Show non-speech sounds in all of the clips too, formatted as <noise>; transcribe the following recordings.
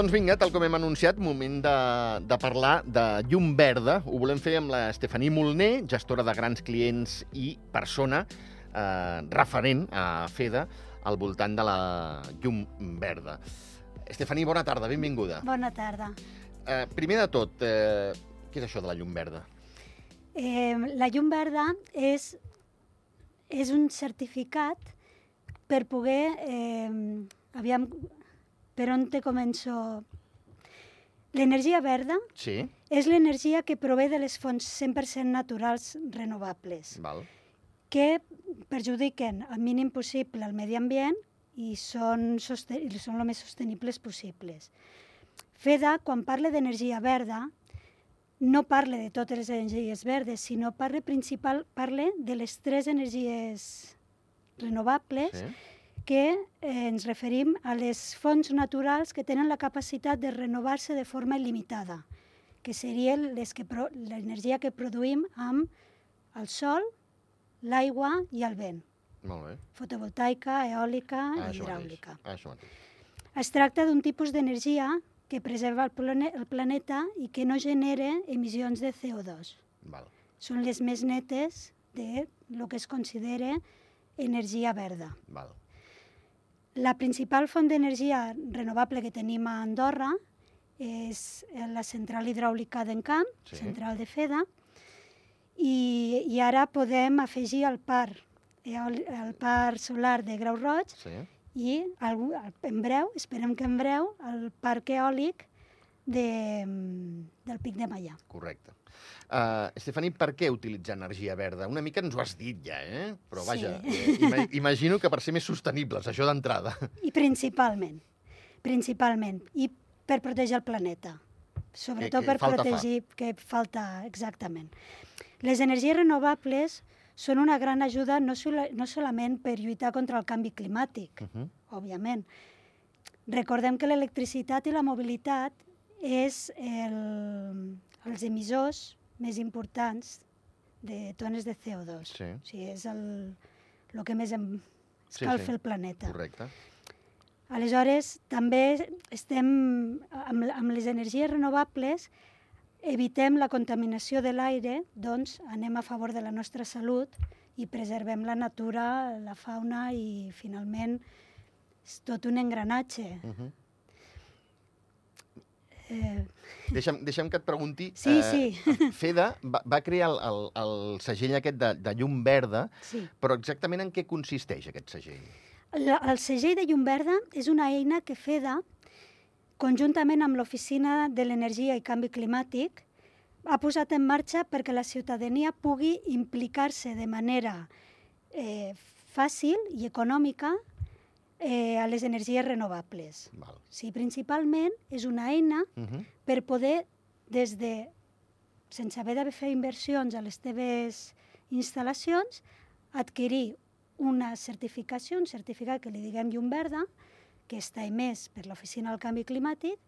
Doncs vinga, tal com hem anunciat, moment de, de parlar de llum verda. Ho volem fer amb la Estefanie Molner, gestora de grans clients i persona eh, referent a FEDA al voltant de la llum verda. Estefanie, bona tarda, benvinguda. Bona tarda. Eh, primer de tot, eh, què és això de la llum verda? Eh, la llum verda és, és un certificat per poder... Eh, aviam, per on te començo? L'energia verda Sí, és l'energia que prové de les fonts 100% naturals renovables, val. que perjudiquen al mínim possible el medi ambient i són, i són el més sostenibles possibles. FEDA, quan parla d'energia verda, no parla de totes les energies verdes, sinó parla principal parla de les tres energies renovables Sí. Que eh, ens referim a les fonts naturals que tenen la capacitat de renovar-se de forma il·limitada, que serien les que l'energia que produïm amb el sol, l'aigua i el vent, Molt bé. fotovoltaica, eòlica Ah, i hidràulica. Ah, això mateix. Es tracta d'un tipus d'energia que preserva el, plane el planeta i que no genera emissions de CO2. Val. Són les més netes de lo que es considera energia verda. Val. La principal font d'energia renovable que tenim a Andorra és la central hidràulica d'Encamp, Sí. central de FEDA, i, i ara podem afegir el parc, eòli- el parc solar de Grau Roig Sí. i algú, en breu, esperem que en breu, el parc eòlic de, del Pic de Maià. Correcte. Uh, Estefani, per què utilitzar energia verda? Una mica ens ho has dit ja, eh? Però vaja, Sí. eh, ima imagino que per ser més sostenibles, això d'entrada. I principalment, principalment, i per protegir el planeta. Sobretot que per falta fa. protegir que falta, exactament. Les energies renovables són una gran ajuda no, sola, no solament per lluitar contra el canvi climàtic, Uh -huh. òbviament. Recordem que l'electricitat i la mobilitat és el, els emissors més importants de tones de CO2. Sí. O sigui, és el, el que més em Sí, cal sí. fer el planeta. Correcte. Aleshores, també estem amb, amb les energies renovables evitem la contaminació de l'aire, doncs anem a favor de la nostra salut i preservem la natura, la fauna i finalment és tot un engranatge. Uh -huh. Eh, deixa'm, deixa'm que et pregunti... eh, Sí, sí. <laughs> FEDA va, va crear el, el, el segell aquest de, de llum verda, sí. però exactament en què consisteix aquest segell? La, el segell de llum verda és una eina que FEDA, conjuntament amb l'Oficina de l'Energia i Canvi Climàtic, ha posat en marxa perquè la ciutadania pugui implicar-se de manera eh, fàcil i econòmica eh, a les energies renovables. Val. Sí, principalment és una eina Uh -huh. per poder, des de, sense haver de fer inversions a les teves instal·lacions, adquirir una certificació, un certificat que li diguem llum verda, que està emès per l'Oficina del Canvi Climàtic,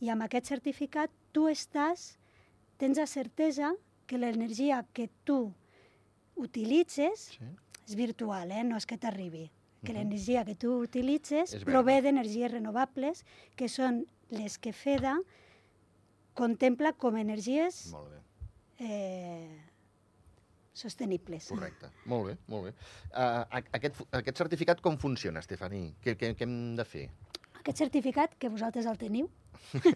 i amb aquest certificat tu estàs, tens la certesa que l'energia que tu utilitzes Sí. és virtual, eh? no és que t'arribi. Que l'energia que tu utilitzes prové d'energies renovables, que són les que FEDA contempla com a energies Molt bé. eh, sostenibles. Correcte. Molt bé, molt bé. Uh, aquest, aquest certificat com funciona, Estefani? Què, què, què hem de fer? Aquest certificat, que vosaltres el teniu, <laughs>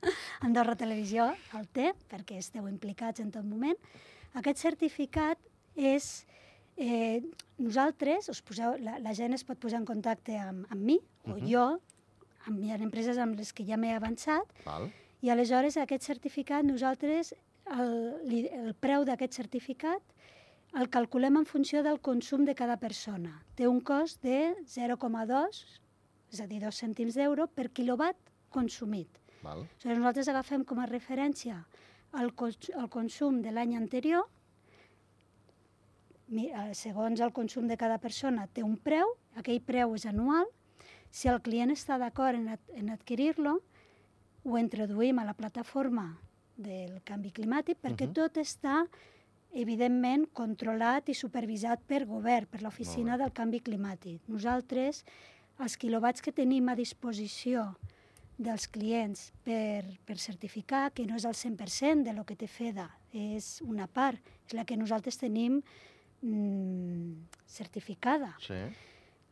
<laughs> Andorra Televisió el té, perquè esteu implicats en tot moment, aquest certificat és... Eh, nosaltres, us poseu, la, la gent es pot posar en contacte amb, amb mi, o Mhm. jo, amb, hi ha empreses amb les que ja m'he avançat, Val? i aleshores aquest certificat, nosaltres, el, el preu d'aquest certificat el calculem en funció del consum de cada persona. Té un cost de 0,2, és a dir, 2 cèntims d'euro per quilowatt consumit. Val? Aleshores, nosaltres agafem com a referència el, cons el consum de l'any anterior, segons el consum de cada persona té un preu, aquell preu és anual, si el client està d'acord en, ad en adquirir-lo, ho introduïm a la plataforma del canvi climàtic perquè Mhm. tot està evidentment controlat i supervisat per govern, per l'Oficina del Canvi Climàtic. Nosaltres, els quilowatts que tenim a disposició dels clients per, per certificar, que no és el 100% de lo que té FEDA, és una part, és la que nosaltres tenim mm, certificada. Sí.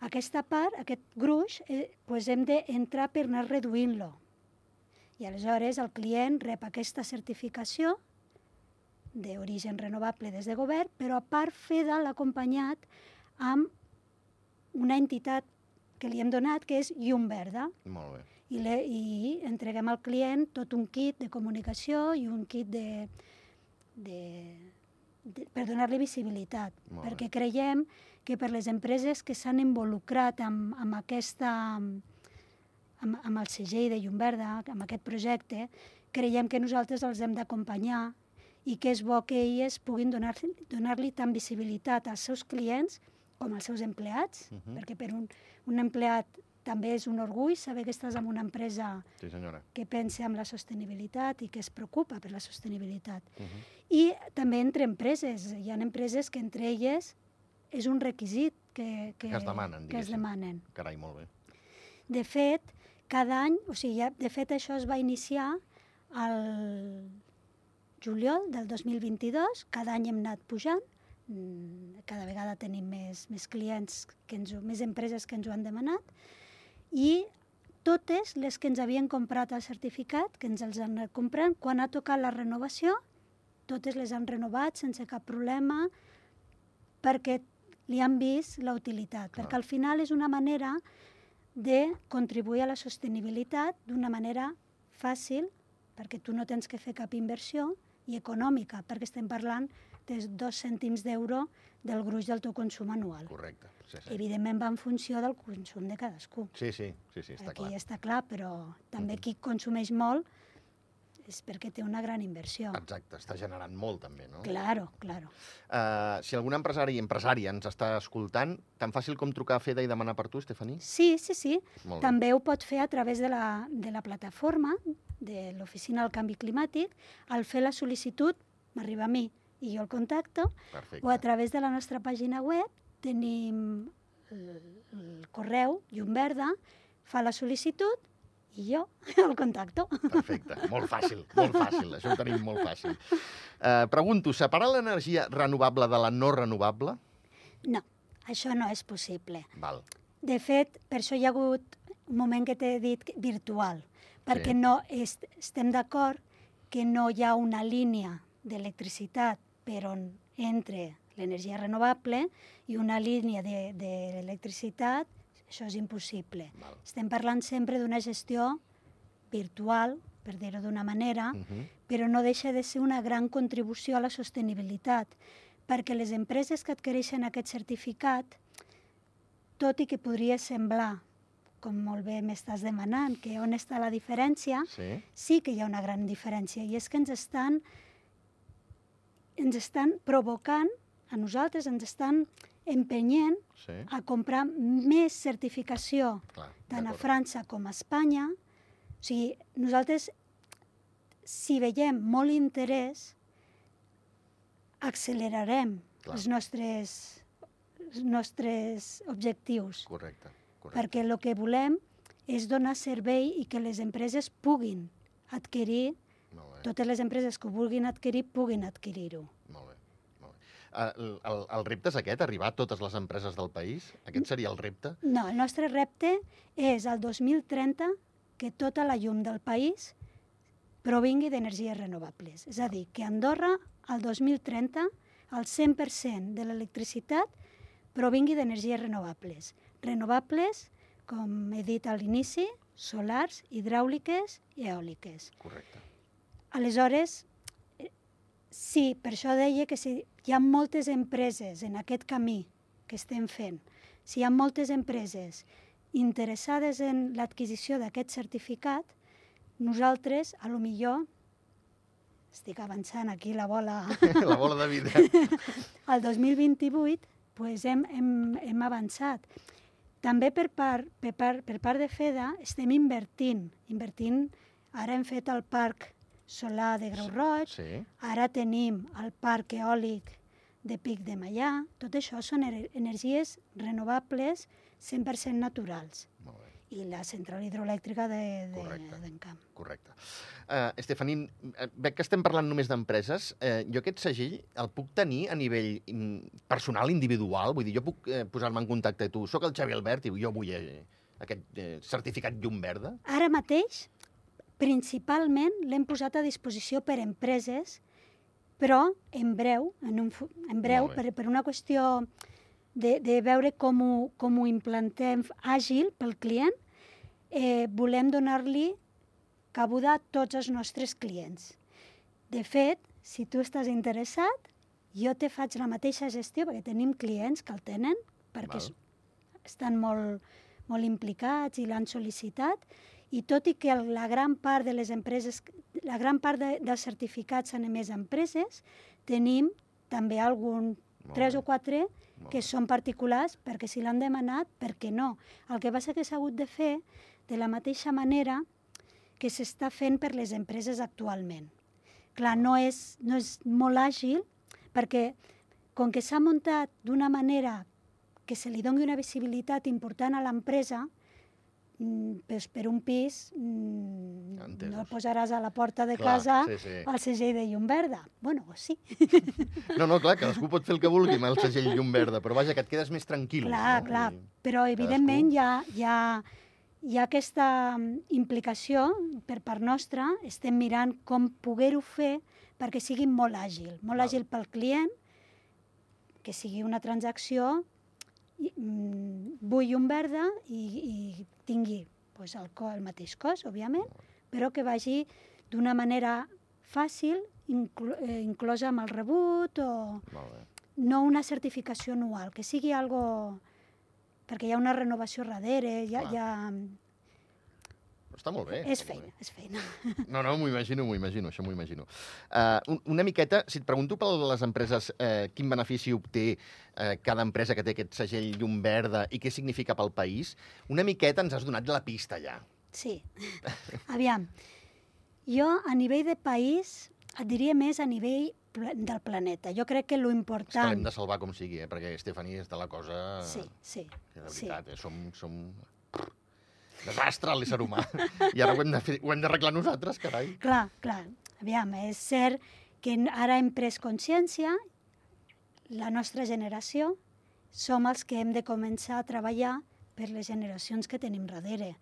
Aquesta part, aquest gruix, eh, pues hem d'entrar per anar reduint-lo. I aleshores el client rep aquesta certificació d'origen renovable des de govern, però a part FEDA l'ha acompanyat amb una entitat que li hem donat, que és Llum Verda, Molt bé. i, le, i entreguem al client tot un kit de comunicació i un kit de, de, de, per donar-li visibilitat, perquè creiem que per les empreses que s'han involucrat amb, amb aquesta amb, amb el segell de Llum Verda, amb aquest projecte, creiem que nosaltres els hem d'acompanyar i que és bo que elles puguin donar-li donar, tant visibilitat als seus clients com als seus empleats, uh Mhm. -huh. perquè per un, un empleat també és un orgull saber que estàs en una empresa Sí, senyora. que pensa en la sostenibilitat i que es preocupa per la sostenibilitat. Uh -huh. I també entre empreses. Hi ha empreses que entre elles és un requisit que, que, Que es demanen, que es demanen. Carai, molt bé. De fet, cada any, o sigui, ja, de fet això es va iniciar al juliol del 2022, cada any hem anat pujant, mm, cada vegada tenim més, més clients, que ens, més empreses que ens ho han demanat, i totes les que ens havien comprat el certificat, que ens els han anat comprant, quan ha tocat la renovació, totes les han renovat sense cap problema, perquè li han vist la utilitat, Clar. perquè al final és una manera de contribuir a la sostenibilitat d'una manera fàcil, perquè tu no tens que fer cap inversió, i econòmica, perquè estem parlant de dos cèntims d'euro del gruix del teu consum anual. Correcte. Sí, sí. Evidentment va en funció del consum de cadascú. Sí, sí, sí, sí està Aquí clar. està clar, però també Mhm. qui consumeix molt és perquè té una gran inversió. Exacte, està generant molt també, no? Claro, claro. Uh, si algun empresari i empresària ens està escoltant, tan fàcil com trucar a FEDA i demanar per tu, Estefani? Sí, sí, sí. Molt bé. També ho pot fer a través de la, de la plataforma de l'Oficina del Canvi Climàtic. Al fer la sol·licitud, m'arriba a mi i jo el contacto, Perfecte. o a través de la nostra pàgina web tenim el, el correu Llum Verda, fa la sol·licitud i jo <laughs> el contacto. Perfecte, molt fàcil, molt fàcil, això ho tenim molt fàcil. Uh, pregunto, separar l'energia renovable de la no renovable? No, això no és possible. Val, De fet, per això hi ha hagut un moment que t'he dit virtual, perquè Sí. no est estem d'acord que no hi ha una línia d'electricitat per on entre l'energia renovable i una línia de- d'electricitat, de, això és impossible. val. Estem parlant sempre d'una gestió virtual, per dir-ho d'una manera, Uh -huh. però no deixa de ser una gran contribució a la sostenibilitat, perquè les empreses que adquireixen aquest certificat, tot i que podria semblar, com molt bé m'estàs demanant, que on està la diferència, Sí, sí que hi ha una gran diferència, i és que ens estan, ens estan provocant, a nosaltres ens estan empenyent sí, a comprar més certificació clar. tant a. França com a Espanya. O sigui, nosaltres, si veiem molt interès, accelerarem Clar. els nostres, els nostres objectius, Correcte, correcte. perquè el que volem és donar servei i que les empreses puguin adquirir, totes les empreses que vulguin adquirir, puguin adquirir-ho. molt bé. Molt bé. Uh, el, el, el repte és aquest, arribar a totes les empreses del país? Aquest seria el repte? No, el nostre repte és el 2030 que tota la llum del país provingui d'energies renovables. És a dir, que Andorra, al 2030, el 100% de l'electricitat provingui d'energies renovables. Renovables, com he dit a l'inici, solars, hidràuliques i eòliques. Correcte. Aleshores, sí, per això deia que si hi ha moltes empreses en aquest camí que estem fent, si hi ha moltes empreses interessades en l'adquisició d'aquest certificat, nosaltres, a lo millor, estic avançant aquí la bola, <laughs> la bola de vida. <laughs> al 2028 pues hem, hem, hem avançat. També per part, per, part, per part de FEDA estem invertint. Invertint, ara hem fet el parc solar de Grau Roig, Sí, ara tenim el parc eòlic de Pic de Maià. Tot això són er- energies renovables 100% naturals. molt bé. i la central hidroelèctrica d'Encamp. De, Correcte. d'Encamp. Correcte. Uh, Estefani, eh, veig que estem parlant només d'empreses. Uh, jo aquest segell el puc tenir a nivell mm, personal, individual? Vull dir, jo puc eh, posar-me en contacte amb tu. Soc el Xavi Albert i jo vull eh, aquest eh, certificat llum verda. Ara mateix, principalment, l'hem posat a disposició per empreses, però en breu, en, un, en breu per, per una qüestió de, de veure com ho, com ho implantem àgil pel client, eh, volem donar-li cabuda a tots els nostres clients. De fet, si tu estàs interessat, jo te faig la mateixa gestió, perquè tenim clients que el tenen, perquè Val. estan molt, molt implicats i l'han sol·licitat, i tot i que la gran part de les empreses, la gran part de, dels certificats s'han emès a empreses, tenim també algun, tres o quatre, que són particulars, perquè si l'han demanat, per què no? El que passa que s'ha hagut de fer de la mateixa manera que s'està fent per les empreses actualment. Clar, no és, no és molt àgil, perquè com que s'ha muntat d'una manera que se li doni una visibilitat important a l'empresa, pues per un pis mm, Entesos. no posaràs a la porta de Clar, casa sí, sí. el segell de llum verda. Bueno, sí. <laughs> No, no, clar, cadascú pot fer el que vulgui amb el segell <laughs> llum verda, però vaja, que et quedes més tranquil. Clar, no? clar. I- Però, evidentment, hi ha, hi, ha, hi ha aquesta mm, implicació per part nostra. Estem mirant com poder-ho fer perquè sigui molt àgil. Molt Val. àgil pel client, que sigui una transacció, i, mm, vull llum verda i, i tingui pues, el, el mateix cost, òbviament, però que vagi d'una manera fàcil, inclo, eh, inclosa amb el rebut o no una certificació anual, que sigui algo perquè hi ha una renovació darrere, hi ha, hi ha... Però està molt bé. és feina, és feina. bé. No, no, m'ho imagino, m'ho imagino, això m'ho imagino. Uh, un- una miqueta, si et pregunto per les empreses, uh, quin benefici obté uh, cada empresa que té aquest segell llum verda i què significa pel país, una miqueta ens has donat la pista ja. Sí. Aviam, jo a nivell de país et diria més a nivell del planeta. Jo crec que lo És que important... l'hem de salvar com sigui, eh? perquè Estefani és de la cosa... Sí, sí, que de sí. veritat, eh? som, som... Desastre l'ésser humà. I ara ho hem de fer- ho hem d'arreglar nosaltres, carai. Clar, clar. Aviam, és cert que ara hem pres consciència, la nostra generació, som els que hem de començar a treballar per les generacions que tenim darrere.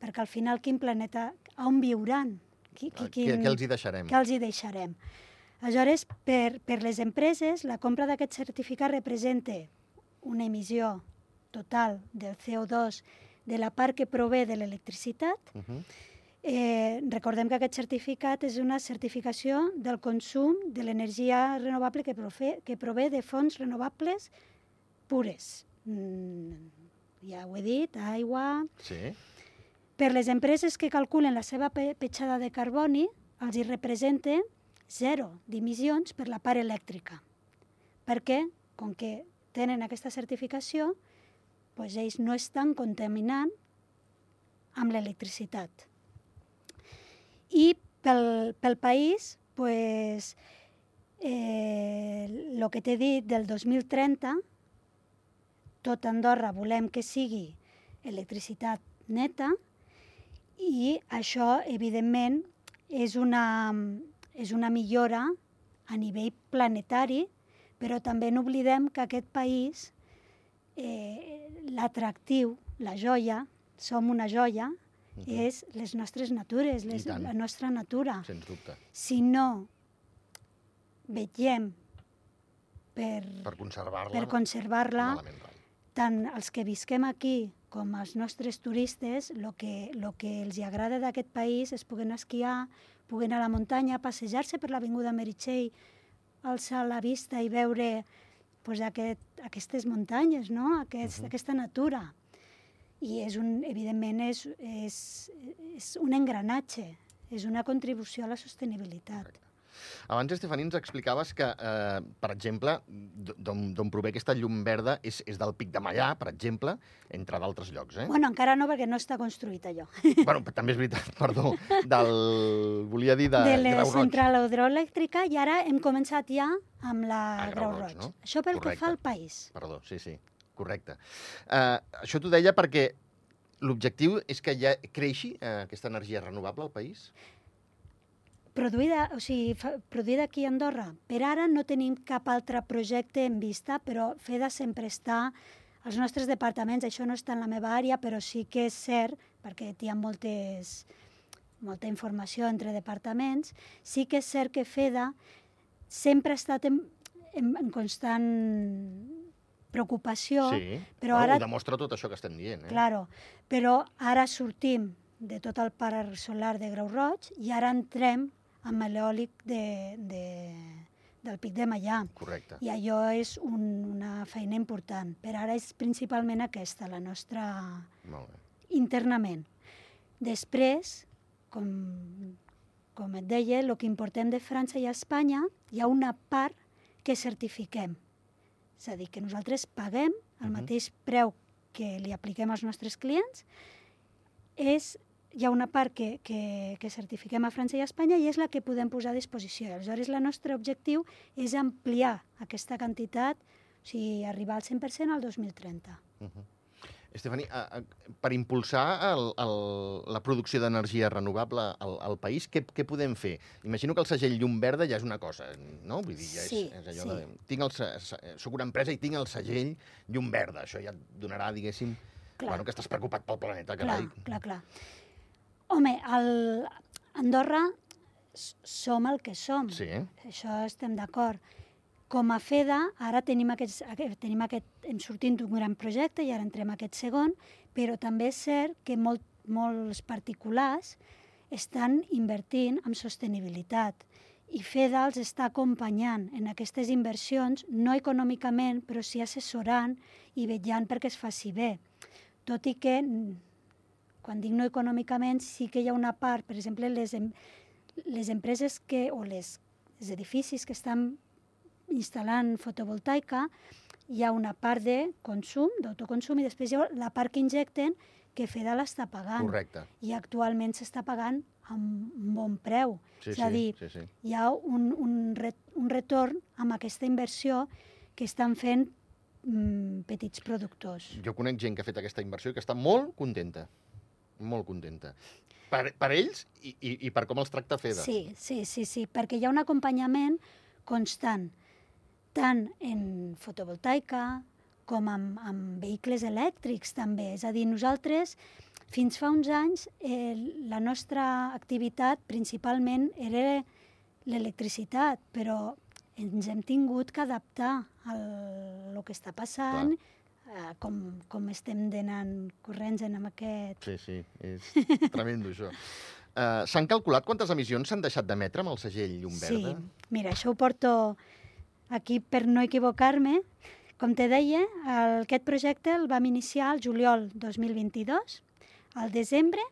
Perquè al final quin planeta, on viuran? Qui, qui, Què, què els hi deixarem? què els hi deixarem? Aleshores, per, per les empreses, la compra d'aquest certificat representa una emissió total del CO2 de la part que prové de l'electricitat, Uh -huh. Eh, recordem que aquest certificat és una certificació del consum de l'energia renovable que, profe, que prové de fonts renovables pures. Mm, ja ho he dit, aigua... Sí? Per les empreses que calculen la seva pe petjada de carboni, els hi representa zero d'emissions per la part elèctrica. Perquè, com que tenen aquesta certificació, doncs ells no estan contaminant amb l'electricitat. I pel, pel país, pues, eh, el que t'he dit del 2030, tot Andorra volem que sigui electricitat neta i això, evidentment, és una, és una millora a nivell planetari, però també no oblidem que aquest país, eh, l'atractiu, la joia, som una joia, Mhm. és les nostres natures, les, la nostra natura. Sens dubte. Si no vetllem per, Per conservar-la... per rai. tant els que visquem aquí com els nostres turistes, el que, lo que els agrada d'aquest país és poder esquiar, poder anar a la muntanya, passejar-se per l'Avinguda Meritxell, alçar la vista i veure pues, aquest, aquestes muntanyes, no? Aquest, Mhm. aquesta natura. I és un, evidentment és, és, és un engranatge, és una contribució a la sostenibilitat. Abans, Estefani, ens explicaves que, eh, per exemple, d'on d'on prové aquesta llum verda és, és del Pic de Mallà, per exemple, entre d'altres llocs, eh? Bueno, encara no, perquè no està construït allò. <laughs> bueno, també és veritat, perdó, del... volia dir de, de la Grau Roig. central hidroelèctrica i ara hem començat ja amb la A Grau Grau Roig, Roig. no? Això pel Correcte. que fa al país. Perdó, sí, sí, correcte. Uh, això t'ho deia perquè L'objectiu és que ja creixi eh, aquesta energia renovable al país? Produïda, o sigui, produïda aquí a Andorra. Per ara no tenim cap altre projecte en vista, però FEDA sempre està als nostres departaments. Això no està en la meva àrea, però sí que és cert, perquè hi ha moltes, molta informació entre departaments, sí que és cert que FEDA sempre ha estat en, en, en constant preocupació, sí, però ara... Ho demostra tot això que estem dient. Eh? Claro, però ara sortim de tot el parc solar de Grau Roig i ara entrem amb l'eòlic de, de, del Pic de Mallà. Correcte. I allò és un, una feina important. Per ara és principalment aquesta, la nostra Molt bé. internament. Després, com, com et deia, el que importem de França i Espanya, hi ha una part que certifiquem. És a dir, que nosaltres paguem el Mhm. mateix preu que li apliquem als nostres clients, és, hi ha una part que, que, que certifiquem a França i a Espanya i és la que podem posar a disposició. Aleshores, el nostre objectiu és ampliar aquesta quantitat, o sigui, arribar al 100% al 2030. Uh -huh. Estefani, a, a, per impulsar el, el, la producció d'energia renovable al, al país, què, què podem fer? Imagino que el segell llum verda ja és una cosa, no? Vull dir, ja és, Sí, és allò sí. de... Tinc el, soc una empresa i tinc el segell llum verda. Això ja et donarà, diguéssim, Clar. bueno, que estàs preocupat pel planeta, Clar, carai. clar, clar. Home, el... Andorra som el que som. Sí, Això estem d'acord. Com a FEDA, ara tenim, aquests, aquest, tenim aquest, hem sortit d'un gran projecte i ara entrem a aquest segon, però també és cert que molt, molts particulars estan invertint en sostenibilitat i FEDA els està acompanyant en aquestes inversions, no econòmicament, però sí assessorant i vetllant perquè es faci bé. Tot i que, quan dic no econòmicament, sí que hi ha una part, per exemple, les, em, les empreses que, o les, els edificis que estan instal·lant fotovoltaica, hi ha una part de consum, d'autoconsum, i després hi ha la part que injecten que FEDA l'està pagant. correcte. I actualment s'està pagant amb un bon preu. Sí, és a dir, sí, sí. hi ha un, un, re, un retorn amb aquesta inversió que estan fent mm, petits productors. Jo conec gent que ha fet aquesta inversió i que està molt contenta. Molt contenta. Per, per ells i, i, i per com els tracta FEDA. Sí, sí, sí, sí, perquè hi ha un acompanyament constant, tant en fotovoltaica com amb, amb vehicles elèctrics també. És a dir, nosaltres fins fa uns anys eh, la nostra activitat principalment era l'electricitat, però ens hem tingut que adaptar al el que està passant, eh, com, com estem anant corrents en aquest... Sí, sí, és tremendo això. Uh, S'han calculat quantes emissions s'han deixat d'emetre amb el segell llum verda? Sí, mira, això ho porto aquí per no equivocar-me. Com te deia, el, aquest projecte el vam iniciar el juliol 2022. Al desembre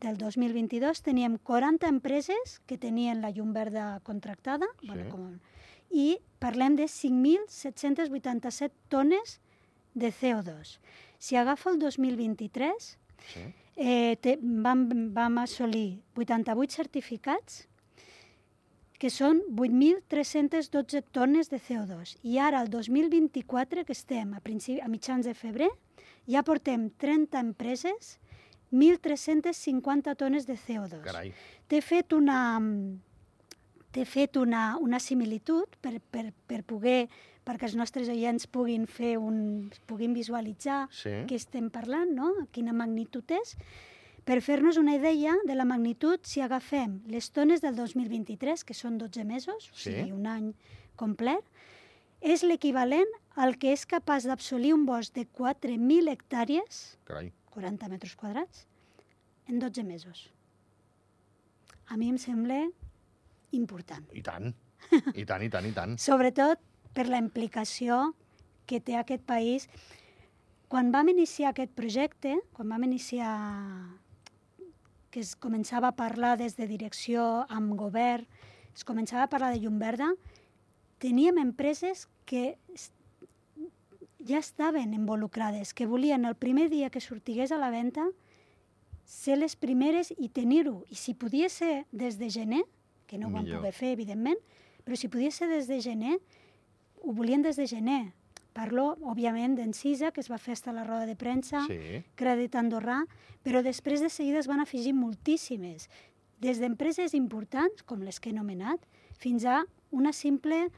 del 2022 teníem 40 empreses que tenien la llum verda contractada, Sí. bueno, com, i parlem de 5.787 tones de CO2. Si agafo el 2023, Sí. eh, te, vam, vam assolir 88 certificats que són 8.312 tones de CO2. I ara, el 2024, que estem a, principi, a mitjans de febrer, ja portem 30 empreses, 1.350 tones de CO2. Carai. T'he fet una, t'he fet una, una similitud per, per, per poder perquè els nostres oients puguin fer un, puguin visualitzar Sí. què estem parlant, no? quina magnitud és, per fer-nos una idea de la magnitud si agafem les tones del 2023, que són 12 mesos, o Sí. sigui, un any complet, és l'equivalent al que és capaç d'absolir un bosc de 4.000 hectàrees, Carai. 40 metres quadrats, en 12 mesos. A mi em sembla important. I tant. I tant, i tant, i tant. <laughs> Sobretot per la implicació que té aquest país. Quan vam iniciar aquest projecte, quan vam iniciar que es començava a parlar des de direcció amb govern, es començava a parlar de llum verda, teníem empreses que ja estaven involucrades, que volien el primer dia que sortigués a la venda ser les primeres i tenir-ho. I si podia ser des de gener, que no ho vam poder fer, evidentment, però si podia ser des de gener, ho volien des de gener, Parlo, òbviament, d'Encisa, que es va fer a la roda de premsa, Sí. Crèdit Andorrà, però després de seguida es van afegir moltíssimes, des d'empreses importants, com les que he anomenat, fins a una simple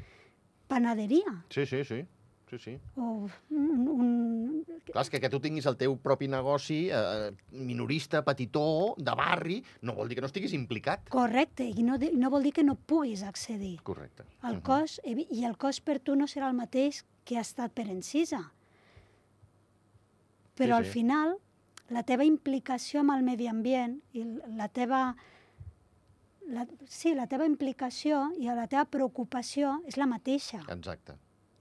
panaderia Sí, sí, sí. Sí, sí. o un, un... Clar, és que que tu tinguis el teu propi negoci eh, minorista, petitó, de barri, no vol dir que no estiguis implicat. Correcte, i no, no vol dir que no puguis accedir. Correcte. El Mhm. cost, evi- i el cost per tu no serà el mateix que ha estat per Encisa. Però Sí, al sí. final, la teva implicació amb el medi ambient i la teva... La, sí, la teva implicació i la teva preocupació és la mateixa. Exacte.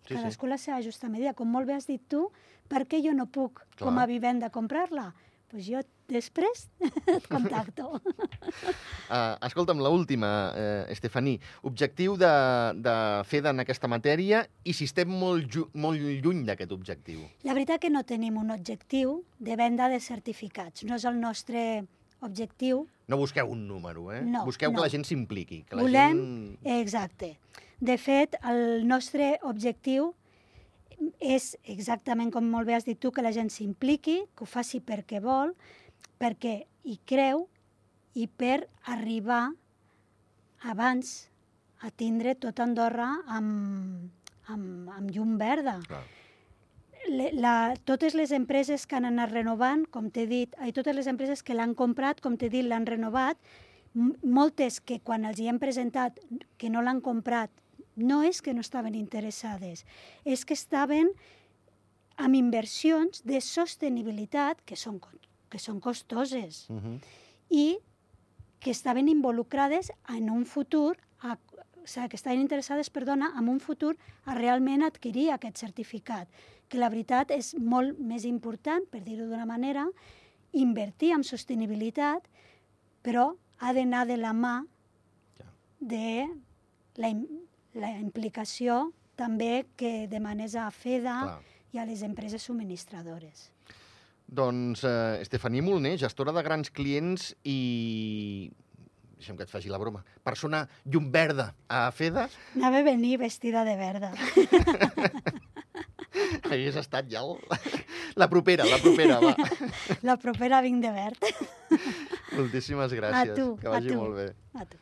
Sí, sí. Cadascú la seva justa medida. Com molt bé has dit tu, per què jo no puc, Clar. com a vivenda, comprar-la? Doncs pues jo després <laughs> et contacto. Uh, <laughs> escolta'm, l'última, uh, Estefaní. Objectiu de, de FEDA en aquesta matèria i si estem molt, molt lluny d'aquest objectiu. La veritat que no tenim un objectiu de venda de certificats. No és el nostre objectiu. No busqueu un número, eh? No, busqueu no. que la gent s'impliqui. Volem... Gent... Exacte. De fet, el nostre objectiu és exactament com molt bé has dit tu, que la gent s'impliqui, que ho faci perquè vol, perquè hi creu i per arribar abans a tindre tot Andorra amb, amb, amb llum verda. Clar. Le- La, totes les empreses que han anat renovant, com t'he dit, i totes les empreses que l'han comprat, com t'he dit, l'han renovat, moltes que quan els hi hem presentat que no l'han comprat, no és que no estaven interessades, és que estaven amb inversions de sostenibilitat que són, que són costoses Uh -huh. i que estaven involucrades en un futur, que estaven interessades, perdona, en un futur a realment adquirir aquest certificat, que la veritat és molt més important, per dir-ho d'una manera, invertir en sostenibilitat, però ha d'anar de la mà de la, la implicació també que demanes a FEDA Clar. i a les empreses subministradores. Doncs eh, Estefaní Molner, gestora de grans clients i... Deixa'm que et faci la broma. Persona llum verda a FEDA. Anava a venir vestida de verda. <laughs> Hagués estat ja el... la propera, la propera, va. La propera vinc de verd. <laughs> Moltíssimes gràcies. tu, que a vagi tu. molt bé. A tu.